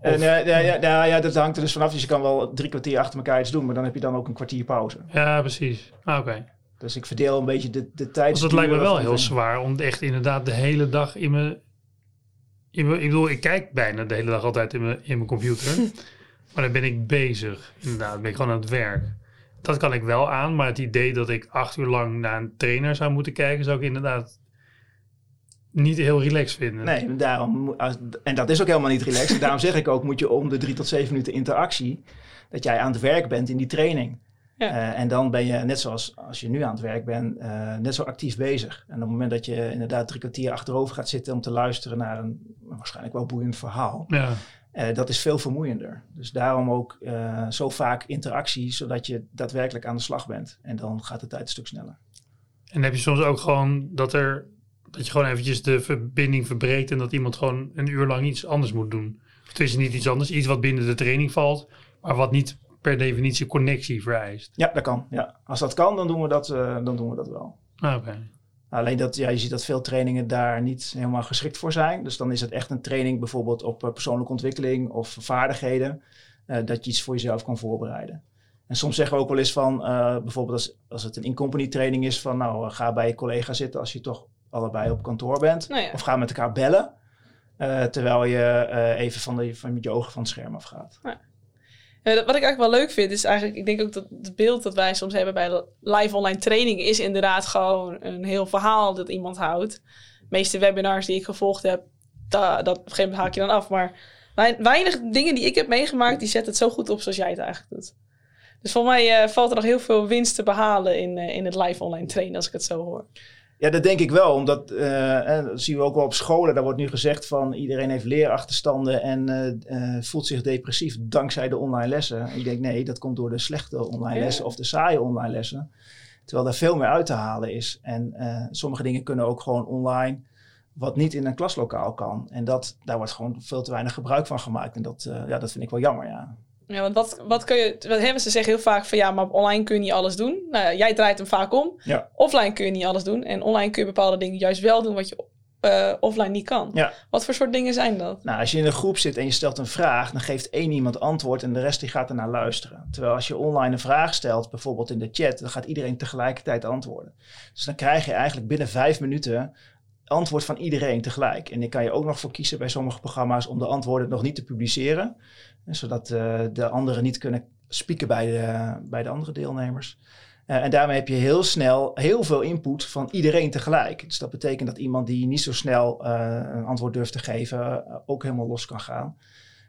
En Of- eh, ja, ja, ja, ja, dat hangt er dus vanaf. Dus je kan wel drie kwartier achter elkaar iets doen, maar dan heb je dan ook een kwartier pauze. Ja, precies. Ah, Oké. Dus ik verdeel een beetje de, de tijd. Dus dat lijkt me wel heel zwaar om echt inderdaad de hele dag in mijn... In mijn ik bedoel, ik kijk bijna de hele dag altijd in mijn, in mijn computer. maar dan ben ik bezig. Inderdaad, dan ben ik gewoon aan het werk. Dat kan ik wel aan, maar het idee dat ik acht uur lang naar een trainer zou moeten kijken, zou ik inderdaad niet heel relaxed vinden. Nee, daarom, en dat is ook helemaal niet relaxed. daarom zeg ik ook, moet je om de drie tot zeven minuten interactie, dat jij aan het werk bent in die training. Ja. Eh, en dan ben je, net zoals als je nu aan het werk bent, eh, net zo actief bezig. En op het moment dat je inderdaad drie kwartier achterover gaat zitten om te luisteren naar een waarschijnlijk wel boeiend verhaal, Ja. eh, dat is veel vermoeiender. Dus daarom ook eh, zo vaak interactie, zodat je daadwerkelijk aan de slag bent. En dan gaat de tijd een stuk sneller. En heb je soms ook gewoon dat er dat je gewoon eventjes de verbinding verbreekt en dat iemand gewoon een uur lang iets anders moet doen. Of tenminste niet iets anders, iets wat binnen de training valt, maar wat niet per definitie connectie vereist. Ja, dat kan. Ja. Als dat kan, dan doen we dat, eh, dan doen we dat wel. Ah, Oké. Alleen dat, ja, je ziet dat veel trainingen daar niet helemaal geschikt voor zijn. Dus dan is het echt een training bijvoorbeeld op eh, persoonlijke ontwikkeling of vaardigheden. eh, dat je iets voor jezelf kan voorbereiden. En soms zeggen we ook wel eens van, bijvoorbeeld als, als het een in-company training is, van nou ga bij je collega zitten als je toch allebei op kantoor bent. Nou ja. Of ga met elkaar bellen. eh, terwijl je eh, even van, de, van met je ogen van het scherm afgaat. Eh, wat ik eigenlijk wel leuk vind, is eigenlijk, ik denk ook dat het beeld dat wij soms hebben bij live online training is inderdaad gewoon een heel verhaal dat iemand houdt. De meeste webinars die ik gevolgd heb, da, dat op een gegeven moment haak je dan af. Maar wei- weinig dingen die ik heb meegemaakt, die zetten het zo goed op zoals jij het eigenlijk doet. Dus voor mij valt er nog heel veel winst te behalen in, in het live online trainen, als ik het zo hoor. Ja, dat denk ik wel. Omdat, eh, dat zien we ook wel op scholen. Daar wordt nu gezegd van iedereen heeft leerachterstanden en eh, eh, voelt zich depressief dankzij de online lessen. Ik denk nee, dat komt door de slechte online lessen of de saaie online lessen. Terwijl daar veel meer uit te halen is. En sommige dingen kunnen ook gewoon online, wat niet in een klaslokaal kan. En dat, daar wordt gewoon veel te weinig gebruik van gemaakt. En dat, ja, dat vind ik wel jammer, ja. Ja, want wat, wat kun je... Wat hebben ze zeggen heel vaak van ja, maar online kun je niet alles doen. Nou, jij draait hem vaak om. Ja. Offline kun je niet alles doen. En online kun je bepaalde dingen juist wel doen wat je eh, offline niet kan. Ja. Wat voor soort dingen zijn dat? Nou, als je in een groep zit en je stelt een vraag, dan geeft één iemand antwoord en de rest die gaat ernaar luisteren. Terwijl als je online een vraag stelt, bijvoorbeeld in de chat, dan gaat iedereen tegelijkertijd antwoorden. Dus dan krijg je eigenlijk binnen vijf minuten antwoord van iedereen tegelijk. En ik kan je ook nog voor kiezen bij sommige programma's om de antwoorden nog niet te publiceren, zodat eh, de anderen niet kunnen spieken bij de, bij de andere deelnemers. Eh, en daarmee heb je heel snel heel veel input van iedereen tegelijk. Dus dat betekent dat iemand die niet zo snel eh, een antwoord durft te geven, eh, ook helemaal los kan gaan.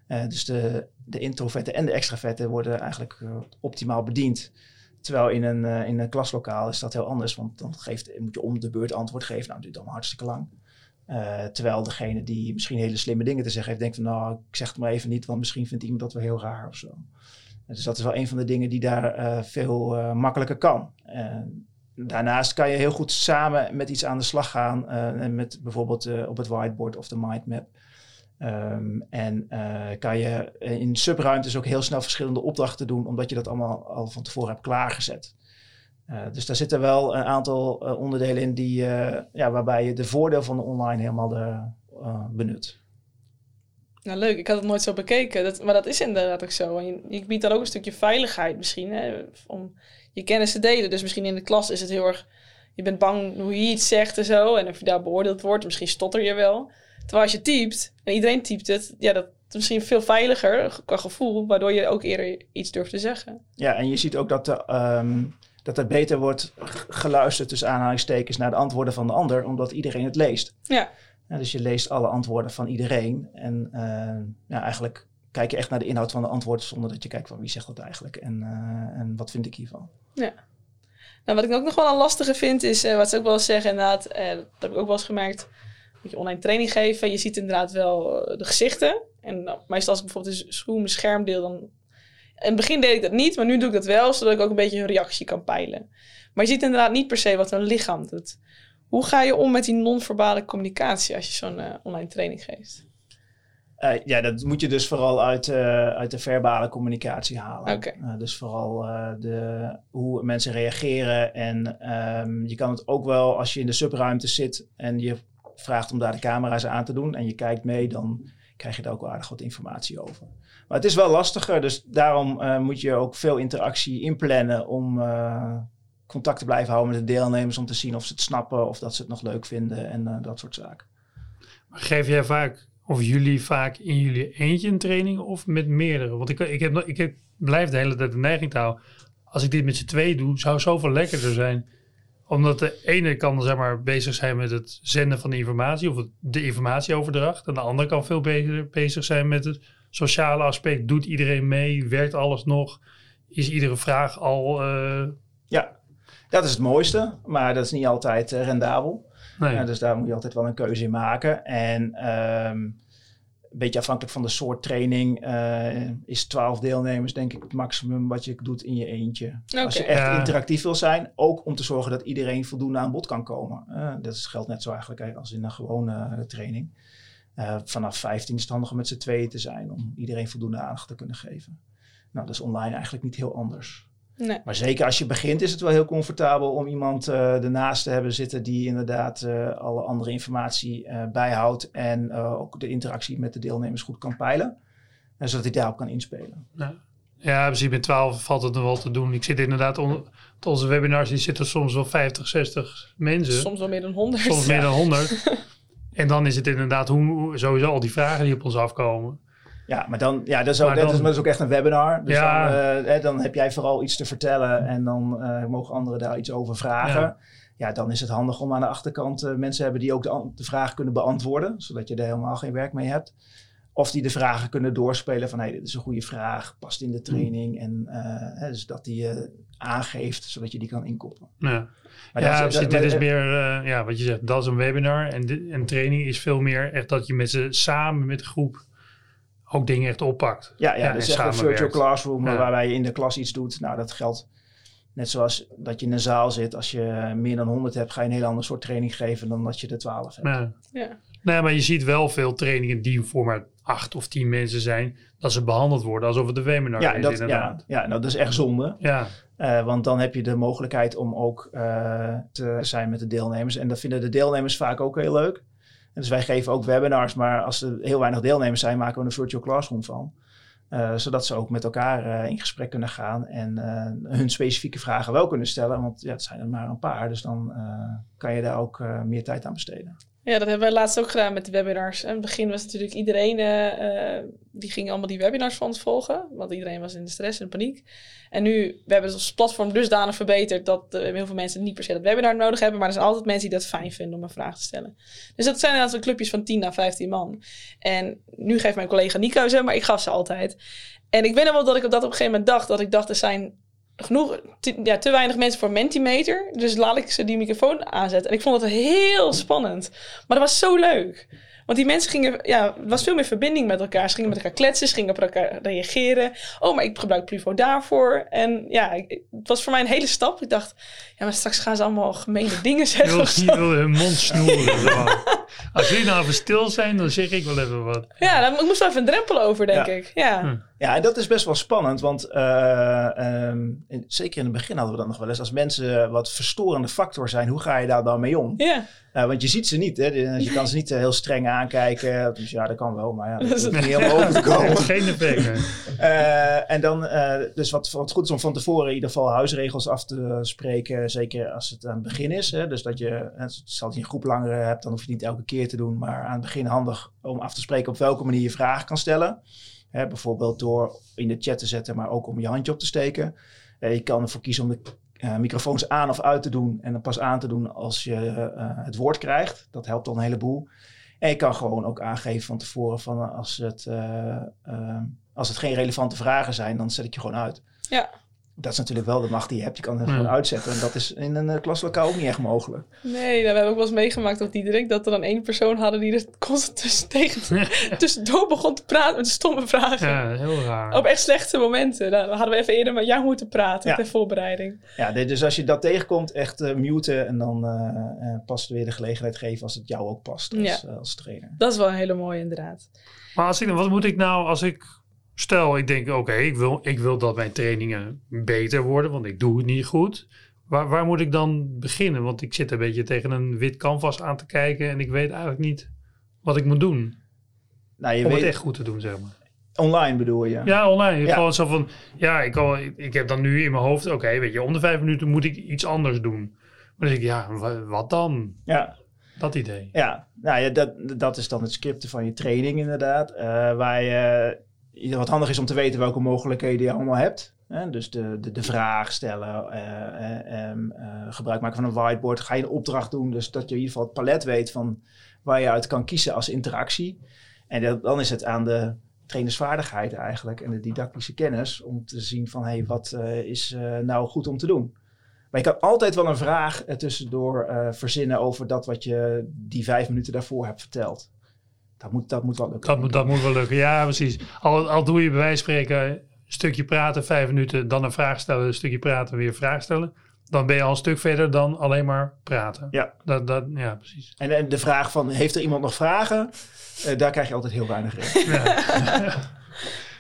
Eh, dus de, de introverten en de extraverten worden eigenlijk eh, optimaal bediend. Terwijl in een, eh, in een klaslokaal is dat heel anders, want dan geeft, moet je om de beurt antwoord geven. Nou, duurt allemaal hartstikke lang. Eh, terwijl degene die misschien hele slimme dingen te zeggen heeft, denkt van nou, ik zeg het maar even niet, want misschien vindt iemand dat wel heel raar of zo. Dus dat is wel een van de dingen die daar eh, veel eh, makkelijker kan. Daarnaast kan je heel goed samen met iets aan de slag gaan. eh, met bijvoorbeeld eh, op het whiteboard of de mindmap. Ehm, en eh, kan je in subruimtes ook heel snel verschillende opdrachten doen, omdat je dat allemaal al van tevoren hebt klaargezet. Eh, dus daar zitten wel een aantal eh, onderdelen in die, eh, ja, waarbij je de voordeel van de online helemaal de, benut. Nou, leuk. Ik had het nooit zo bekeken. Dat, maar dat is inderdaad ook zo. En je, je biedt dan ook een stukje veiligheid misschien. Hè, om je kennis te delen. Dus misschien in de klas is het heel erg... Je bent bang hoe je iets zegt en zo. En of je daar beoordeeld wordt. Misschien stotter je wel. Terwijl als je typt, en iedereen typt het... Ja, dat is misschien veel veiliger qua gevoel. Waardoor je ook eerder iets durft te zeggen. Ja, en je ziet ook dat, de, ehm, dat er beter wordt geluisterd tussen aanhalingstekens naar de antwoorden van de ander. Omdat iedereen het leest. Ja, Ja, dus je leest alle antwoorden van iedereen. En eh, ja, eigenlijk kijk je echt naar de inhoud van de antwoorden zonder dat je kijkt van wie zegt dat eigenlijk en, eh, en wat vind ik hiervan. Nou, wat ik ook nog wel een lastige vind, is eh, wat ze ook wel eens zeggen, inderdaad, dat heb ik ook wel eens gemerkt, dat je online training geven, je ziet inderdaad wel de gezichten. En meestal als ik bijvoorbeeld een Zoom een scherm deel, dan... In het begin deed ik dat niet, maar nu doe ik dat wel, zodat ik ook een beetje hun reactie kan peilen. Maar je ziet inderdaad niet per se wat hun lichaam doet. Hoe ga je om met die non-verbale communicatie als je zo'n eh, online training geeft? Eh, ja, dat moet je dus vooral uit, eh, uit de verbale communicatie halen. Eh, dus vooral de, hoe mensen reageren. En ehm, je kan het ook wel als je in de subruimte zit en je vraagt om daar de camera's aan te doen en je kijkt mee, dan krijg je daar ook wel aardig wat informatie over. Maar het is wel lastiger, dus daarom eh, moet je ook veel interactie inplannen om eh, contact te blijven houden met de deelnemers, om te zien of ze het snappen of dat ze het nog leuk vinden en eh, dat soort zaken. Maar geef jij vaak, of jullie vaak in jullie eentje een training of met meerdere? Want ik, ik, heb, ik heb, blijf de hele tijd de neiging te houden. Als ik dit met z'n twee doe, zou zoveel lekkerder zijn. Omdat de ene kan zeg maar, bezig zijn met het zenden van de informatie of de informatieoverdracht. En de andere kan veel beter bezig zijn met het sociale aspect. Doet iedereen mee? Werkt alles nog? Is iedere vraag al... eh, Ja, dat is het mooiste, maar dat is niet altijd eh, rendabel. nee. Ja, dus daar moet je altijd wel een keuze in maken. En ehm, een beetje afhankelijk van de soort training eh, is 12 deelnemers denk ik het maximum wat je doet in je eentje. Als je echt Ja. interactief wil zijn, ook om te zorgen dat iedereen voldoende aan bod kan komen. Eh, dat is, geldt net zo eigenlijk als in een gewone training. Eh, vanaf 15 is het handig om met z'n tweeën te zijn, om iedereen voldoende aandacht te kunnen geven. Nou, dat is online eigenlijk niet heel anders. Nee. Maar zeker als je begint is het wel heel comfortabel om iemand eh ernaast te hebben zitten die inderdaad eh, alle andere informatie eh, bijhoudt en eh, ook de interactie met de deelnemers goed kan peilen. En zodat hij daarop kan inspelen. Ja, ja precies. Met 12 valt het nog wel te doen. Ik zit inderdaad onder tot onze webinars, die zitten soms wel 50, 60 mensen. Soms, Soms wel meer dan 100. meer dan 100. en dan is het inderdaad hoe, sowieso al die vragen die op ons afkomen. Ja, maar dan, ja, dat is ook, Maar dat is, dan- dat is ook echt een webinar. Dus Ja. dan, eh, hè, dan heb jij vooral iets te vertellen en dan eh, mogen anderen daar iets over vragen. Ja. Ja. dan is het handig om aan de achterkant eh, mensen hebben die ook de, vraag kunnen beantwoorden, zodat je er helemaal geen werk mee hebt. Of die de vragen kunnen doorspelen van hey, dit is een goede vraag, past in de training. En hè, dus dat die aangeeft, zodat je die kan inkoppelen. Ja, Maar ja dat precies. dat- dit is meer, eh, ja, wat je zegt, dat is een webinar. En, dit, en training is veel meer echt dat je met ze samen met de groep ook dingen echt oppakt. Ja, ja, Ja, dus echt een virtual classroom Ja. waarbij je in de klas iets doet. Nou, dat geldt net zoals dat je in een zaal zit. Als je meer dan 100 hebt, ga je een heel ander soort training geven dan dat je er 12 hebt. Ja. Ja. Nee, maar je ziet wel veel trainingen die voor maar acht of tien mensen zijn, dat ze behandeld worden alsof het een webinar Ja, is dat, ja, inderdaad. ja, nou, dat is echt zonde. Ja, Eh, want dan heb je de mogelijkheid om ook eh, te zijn met de deelnemers. En dat vinden de deelnemers vaak ook heel leuk. En dus wij geven ook webinars, maar als er heel weinig deelnemers zijn, maken we een virtual classroom van. Eh, zodat ze ook met elkaar in gesprek kunnen gaan en hun specifieke vragen wel kunnen stellen. Want ja, het zijn er maar een paar, dus dan kan je daar ook meer tijd aan besteden. Ja, dat hebben wij laatst ook gedaan met de webinars. In het begin was natuurlijk iedereen, eh, eh, die ging allemaal die webinars van ons volgen. Want iedereen was in de stress en paniek. En nu, we hebben ons platform dusdanig verbeterd dat eh, heel veel mensen niet per se dat webinar nodig hebben. Maar er zijn altijd mensen die dat fijn vinden om een vraag te stellen. Dus dat zijn inderdaad clubjes van 10 à 15 man. En nu geeft mijn collega Nico ze, maar ik gaf ze altijd. En ik weet nog wel dat ik op dat op een gegeven moment dacht, dat ik dacht, er zijn genoeg, te, ja, te weinig mensen voor Mentimeter. Dus laat ik ze die microfoon aanzetten. En ik vond het heel spannend. Maar dat was zo leuk. Want die mensen gingen, ja, er was veel meer verbinding met elkaar. Ze gingen met elkaar kletsen, ze gingen op elkaar reageren. Oh, maar ik gebruik Pluvo daarvoor. En ja, het was voor mij een hele stap. Ik dacht, ja, maar straks gaan ze allemaal gemene dingen je zeggen. wil, je wil hun mond snoeren. Als jullie nou even stil zijn, dan zeg ik wel even wat. Ja, daar moest wel even een drempel over, denk Ja. ik. Ja. Hm. Ja, en dat is best wel spannend, want uh, um, in, zeker in het begin hadden we dat nog wel eens. Als mensen wat verstorende factor zijn, hoe ga je daar dan mee om? Ja. Uh, want je ziet ze niet, hè? je kan ze niet heel streng aankijken. Dus ja, dat kan wel, maar ja, dat is niet helemaal over te komen. Geen effect. Uh, en dan, dus wat, wat goed is om van tevoren in ieder geval huisregels af te spreken, zeker als het aan het begin is. Hè? Dus dat je, stel dat je een groep langer hebt, dan hoef je niet elke te doen, maar aan het begin handig om af te spreken op welke manier je vragen kan stellen. Hè, bijvoorbeeld door in de chat te zetten, maar ook om je handje op te steken. Uh, je kan ervoor kiezen om de uh, microfoons aan of uit te doen en dan pas aan te doen als je uh, het woord krijgt. Dat helpt al een heleboel. En je kan gewoon ook aangeven van tevoren van als het, als het geen relevante vragen zijn, dan zet ik je gewoon uit. Ja dat is natuurlijk wel de macht die je hebt. Je kan het gewoon uitzetten. En dat is in een uh, klaslokaal ook niet echt mogelijk. Nee, nou, we hebben ook wel eens meegemaakt op Diederik... dat er dan één persoon hadden die er constant tussen, tegen, tussendoor begon te praten met stomme vragen. Ja, heel raar. Op echt slechte momenten. Dan hadden we even eerder met jou moeten praten ja. ter voorbereiding. Ja, dus als je dat tegenkomt, echt uh, muten... en dan uh, pas weer de gelegenheid geven als het jou ook past als, ja. als trainer. Dat is wel een hele mooie inderdaad. Maar als ik, wat moet ik nou als ik Stel, ik denk, oké, ik, wil, ik wil dat mijn trainingen beter worden, want ik doe het niet goed. Waar, waar moet ik dan beginnen? Want ik zit een beetje tegen een wit canvas aan te kijken en ik weet eigenlijk niet wat ik moet doen. Nou, je om weet... het echt goed te doen, zeg maar. Online bedoel je? Ja, online. Ja. Gewoon zo van, ja, ik, al, ik, heb dan nu in mijn hoofd, oké, weet je, om de vijf minuten moet ik iets anders doen. Maar dan denk ik, ja, wat dan? Ja. Dat idee. Ja, nou ja, dat, dat is dan het scripten van je training inderdaad. Uh, waar je wat handig is om te weten welke mogelijkheden je allemaal hebt. Hè? Dus de, de, de vraag stellen, uh, uh, gebruik maken van een whiteboard. Ga je een opdracht doen, dus dat je in ieder geval het palet weet van waar je uit kan kiezen als interactie. En dan is het aan de trainersvaardigheid eigenlijk en de didactische kennis om te zien van hé, hey, wat is nou goed om te doen. Maar je kan altijd wel een vraag tussendoor verzinnen over dat wat je die vijf minuten daarvoor hebt verteld. Dat moet, dat moet wel lukken. Dat moet, dat moet wel lukken, ja precies. Al, al doe je bij wijze van spreken een stukje praten, vijf minuten, dan een vraag stellen, een stukje praten, weer een vraag stellen. Dan ben je al een stuk verder dan alleen maar praten. Ja, dat, dat, ja precies. En, en de vraag van, heeft er iemand nog vragen? Uh, daar krijg je altijd heel weinig in. Ja.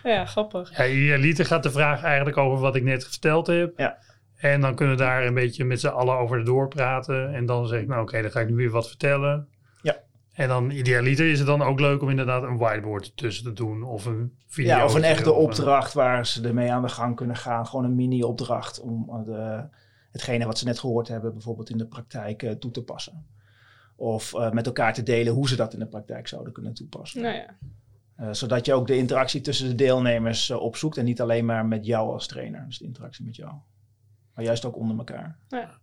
ja, grappig. Ja, Liter gaat de vraag eigenlijk over wat ik net verteld heb. Ja. En dan kunnen we daar een beetje met z'n allen over doorpraten. En dan zeg ik, nou oké, dan ga ik nu weer wat vertellen. En dan idealiter is het dan ook leuk om inderdaad een whiteboard tussen te doen. Of een video. Ja, of een echte opdracht waar ze ermee aan de gang kunnen gaan. Gewoon een mini-opdracht om de, hetgene wat ze net gehoord hebben, bijvoorbeeld in de praktijk uh, toe te passen. Of uh, met elkaar te delen hoe ze dat in de praktijk zouden kunnen toepassen. Nou ja. Uh, zodat je ook de interactie tussen de deelnemers opzoekt en niet alleen maar met jou als trainer. Dus de interactie met jou. Maar juist ook onder elkaar. Ja.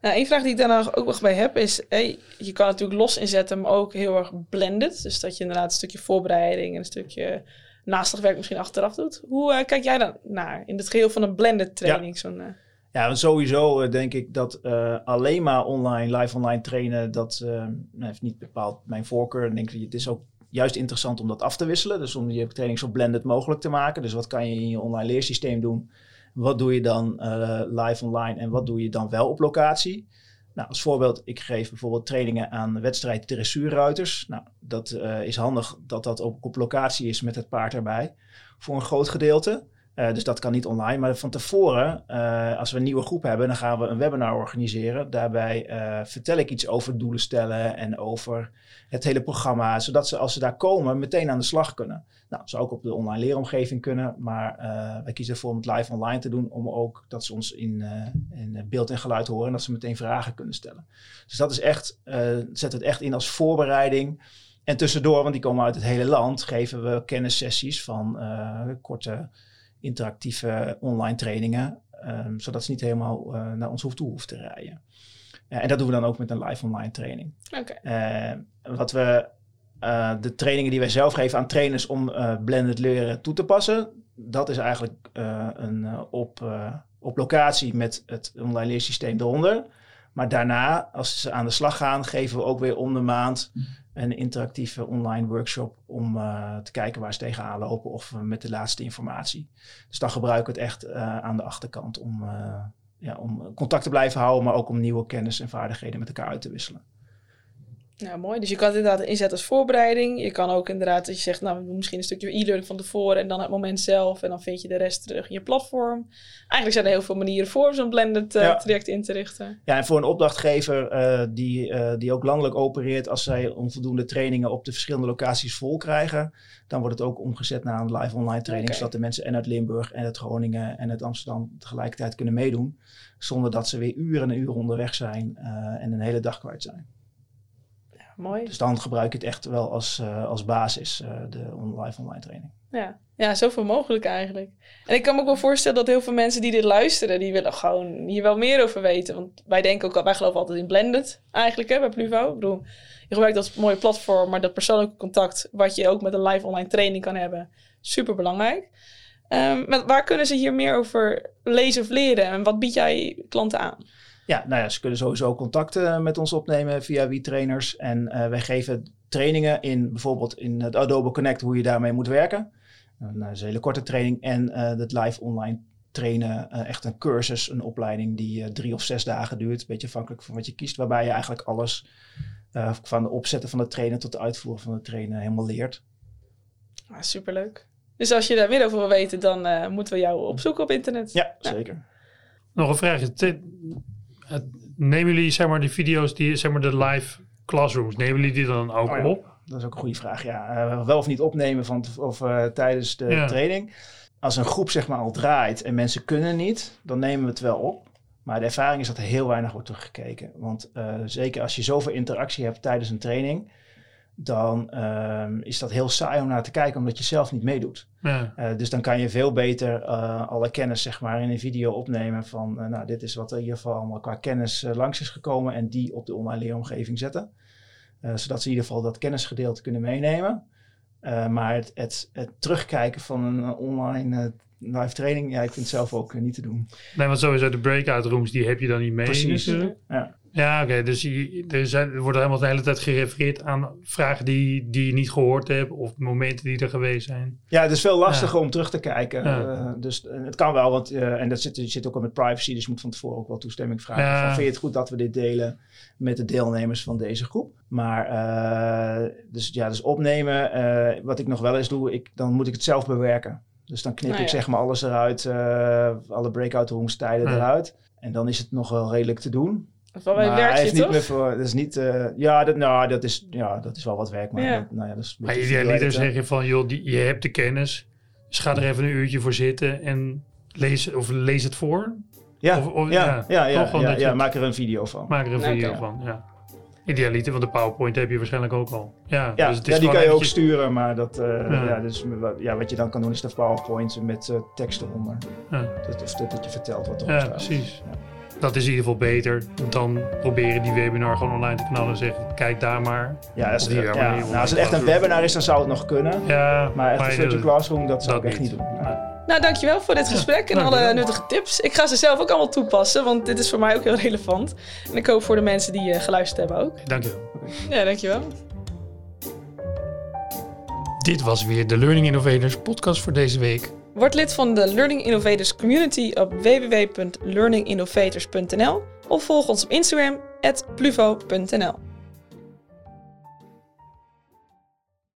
Nou, een vraag die ik daar ook nog bij heb is, hey, je kan natuurlijk los inzetten, maar ook heel erg blended. Dus dat je inderdaad een stukje voorbereiding en een stukje naslagwerk misschien achteraf doet. Hoe uh, kijk jij dan naar in het geheel van een blended training? Ja. uh... Ja, sowieso uh, denk ik dat alleen maar online, live online trainen, dat heeft niet bepaald mijn voorkeur. Ik denk dat het is ook juist interessant om dat af te wisselen. Dus om je training zo blended mogelijk te maken. Dus wat kan je in je online leersysteem doen? Wat doe je dan uh, live online en wat doe je dan wel op locatie? Nou, als voorbeeld, ik geef bijvoorbeeld trainingen aan wedstrijd dressuurruiters. Nou, dat uh, is handig dat dat ook op locatie is met het paard erbij. Voor een groot gedeelte. Uh, dus dat kan niet online. Maar van tevoren, uh, als we een nieuwe groep hebben, dan gaan we een webinar organiseren. Daarbij uh, vertel ik iets over doelen stellen en over het hele programma. Zodat ze als ze daar komen meteen aan de slag kunnen. Nou, zou ook op de online leeromgeving kunnen. Maar wij kiezen ervoor om het live online te doen. Om ook dat ze ons in, in beeld en geluid horen. En dat ze meteen vragen kunnen stellen. Dus dat is echt, zet het echt in als voorbereiding. En tussendoor, want die komen uit het hele land, geven we kennissessies van korte interactieve online trainingen, um, zodat ze niet helemaal uh, naar ons hoeft toe hoeft te rijden. Uh, en dat doen we dan ook met een live online training. Okay. Uh, wat we, uh, de trainingen die wij zelf geven aan trainers om blended leren toe te passen, dat is eigenlijk een, op, op locatie met het online leersysteem eronder. Maar daarna, als ze aan de slag gaan, geven we ook weer om de maand een interactieve online workshop om uh, te kijken waar ze tegenaan lopen of uh, met de laatste informatie. Dus dan gebruiken we het echt uh, aan de achterkant om, ja, om contact te blijven houden, maar ook om nieuwe kennis en vaardigheden met elkaar uit te wisselen. Ja, mooi. Dus je kan het inderdaad inzetten als voorbereiding. Je kan ook inderdaad dat je zegt, nou, we doen misschien een stukje e-learning van tevoren en dan het moment zelf. En dan vind je de rest terug in je platform. Eigenlijk zijn er heel veel manieren voor om zo'n blended uh, Ja. traject in te richten. Ja, en voor een opdrachtgever eh, die, eh, die ook landelijk opereert, als zij onvoldoende trainingen op de verschillende locaties vol krijgen, dan wordt het ook omgezet naar een live online training, zodat de mensen en uit Limburg en uit Groningen en uit Amsterdam tegelijkertijd kunnen meedoen, zonder dat ze weer uren en uren onderweg zijn eh, en een hele dag kwijt zijn. Mooi. Dus dan gebruik je het echt wel als, eh, als basis, eh, de on- live online training. Ja. ja, zoveel mogelijk eigenlijk. En ik kan me ook wel voorstellen dat heel veel mensen die dit luisteren, die willen gewoon hier wel meer over weten. Want wij denken ook, al- wij geloven altijd in blended eigenlijk hè, bij Pluvo. Ik bedoel, je gebruikt dat mooie platform, maar dat persoonlijke contact, wat je ook met een live online training kan hebben, super belangrijk. Ehm, maar waar kunnen ze hier meer over lezen of leren? En wat bied jij klanten aan? Ja, nou ja, ze kunnen sowieso contacten met ons opnemen via WeTrainers. En eh, wij geven trainingen in bijvoorbeeld in het Adobe Connect hoe je daarmee moet werken. Nou, dat is een hele korte training. En eh het live online trainen, eh, echt een cursus, een opleiding die eh, drie of zes dagen duurt. Een beetje afhankelijk van wat je kiest. Waarbij je eigenlijk alles eh, van de opzetten van de trainen tot de uitvoeren van de trainen helemaal leert. Ah, superleuk. Dus als je daar meer over wil weten, dan eh, moeten we jou opzoeken op internet. Ja, zeker. Nog een vraagje. Het- Nemen jullie zeg maar die video's, die, zeg maar de live classrooms, nemen jullie die dan ook Oh ja. op? Dat is ook een goede vraag. Ja, eh, wel of niet opnemen van, of, eh, tijdens de Ja. training. Als een groep zeg maar al draait en mensen kunnen niet, dan nemen we het wel op. Maar de ervaring is dat er heel weinig wordt teruggekeken. Want eh, zeker als je zoveel interactie hebt tijdens een training, dan ehm, is dat heel saai om naar te kijken, omdat je zelf niet meedoet. Ja. Eh, dus dan kan je veel beter eh, alle kennis zeg maar, in een video opnemen van, eh, nou, dit is wat er in ieder geval allemaal qua kennis langs is gekomen en die op de online leeromgeving zetten. Zodat ze in ieder geval dat kennisgedeelte kunnen meenemen. Maar het, het, het terugkijken van een online live training, ja, ik vind het zelf ook niet te doen. Nee, want sowieso de breakout rooms, die heb je dan niet mee. Precies. Ja. Ja, oké. dus je, er, zijn, er wordt helemaal de hele tijd gerefereerd aan vragen die, die je niet gehoord hebt of momenten die er geweest zijn. Ja, het is veel lastiger om terug te kijken. Ja. Eh, dus eh, het kan wel, want, eh, en dat zit, je zit ook al met privacy, dus je moet van tevoren ook wel toestemming vragen. Ja. Van, vind je het goed dat we dit delen met de deelnemers van deze groep? Maar, eh, dus ja, dus opnemen, eh, wat ik nog wel eens doe, ik, dan moet ik het zelf bewerken. Dus dan knip Nou ik ja. zeg maar alles eruit, eh, alle breakout rooms tijden Ja. eruit. En dan is het nog wel redelijk te doen. Bij maar een hij heeft niet meer voor, dat is niet, eh, ja, dat, nou, dat is, ja, dat is wel wat werk, maar Ja. dat, nou ja, dat is een Maar beetje idealiter video zeg editen. je van, joh, die, je hebt de kennis. Dus ga er even een uurtje voor zitten en lees, of lees het voor. Ja, Of- of- ja, ja, ja, ja, ja, je ja, maak er een video van. Maak er een video van, ja. Idealiter, want de PowerPoint heb je waarschijnlijk ook al. Ja, Ja, dus het is ja die kan je ook sturen, maar dat, eh, Ja. ja. dus, wat- ja, wat je dan kan doen is de PowerPoint met eh, tekst eronder. Ja. Dat, of dat, dat je vertelt wat erop Ja, staat. precies. Ja. Dat is in ieder geval beter dan proberen die webinar gewoon online te knallen en zeggen, kijk daar maar. Ja, als, ja, nou, als het echt een webinar is, dan zou het nog kunnen. Ja, Maar echt een virtual classroom, dat zou dat ik echt niet. niet doen. Nee. Nou, dankjewel voor dit gesprek en alle dankjewel. nuttige tips. Ik ga ze zelf ook allemaal toepassen, want dit is voor mij ook heel relevant. En ik hoop voor de mensen die eh, geluisterd hebben ook. Dankjewel. Ja, dankjewel. Dit was weer de Learning Innovators podcast voor deze week. Word lid van de Learning Innovators community op www.learninginnovators.nl of volg ons op Instagram, pluvo.nl.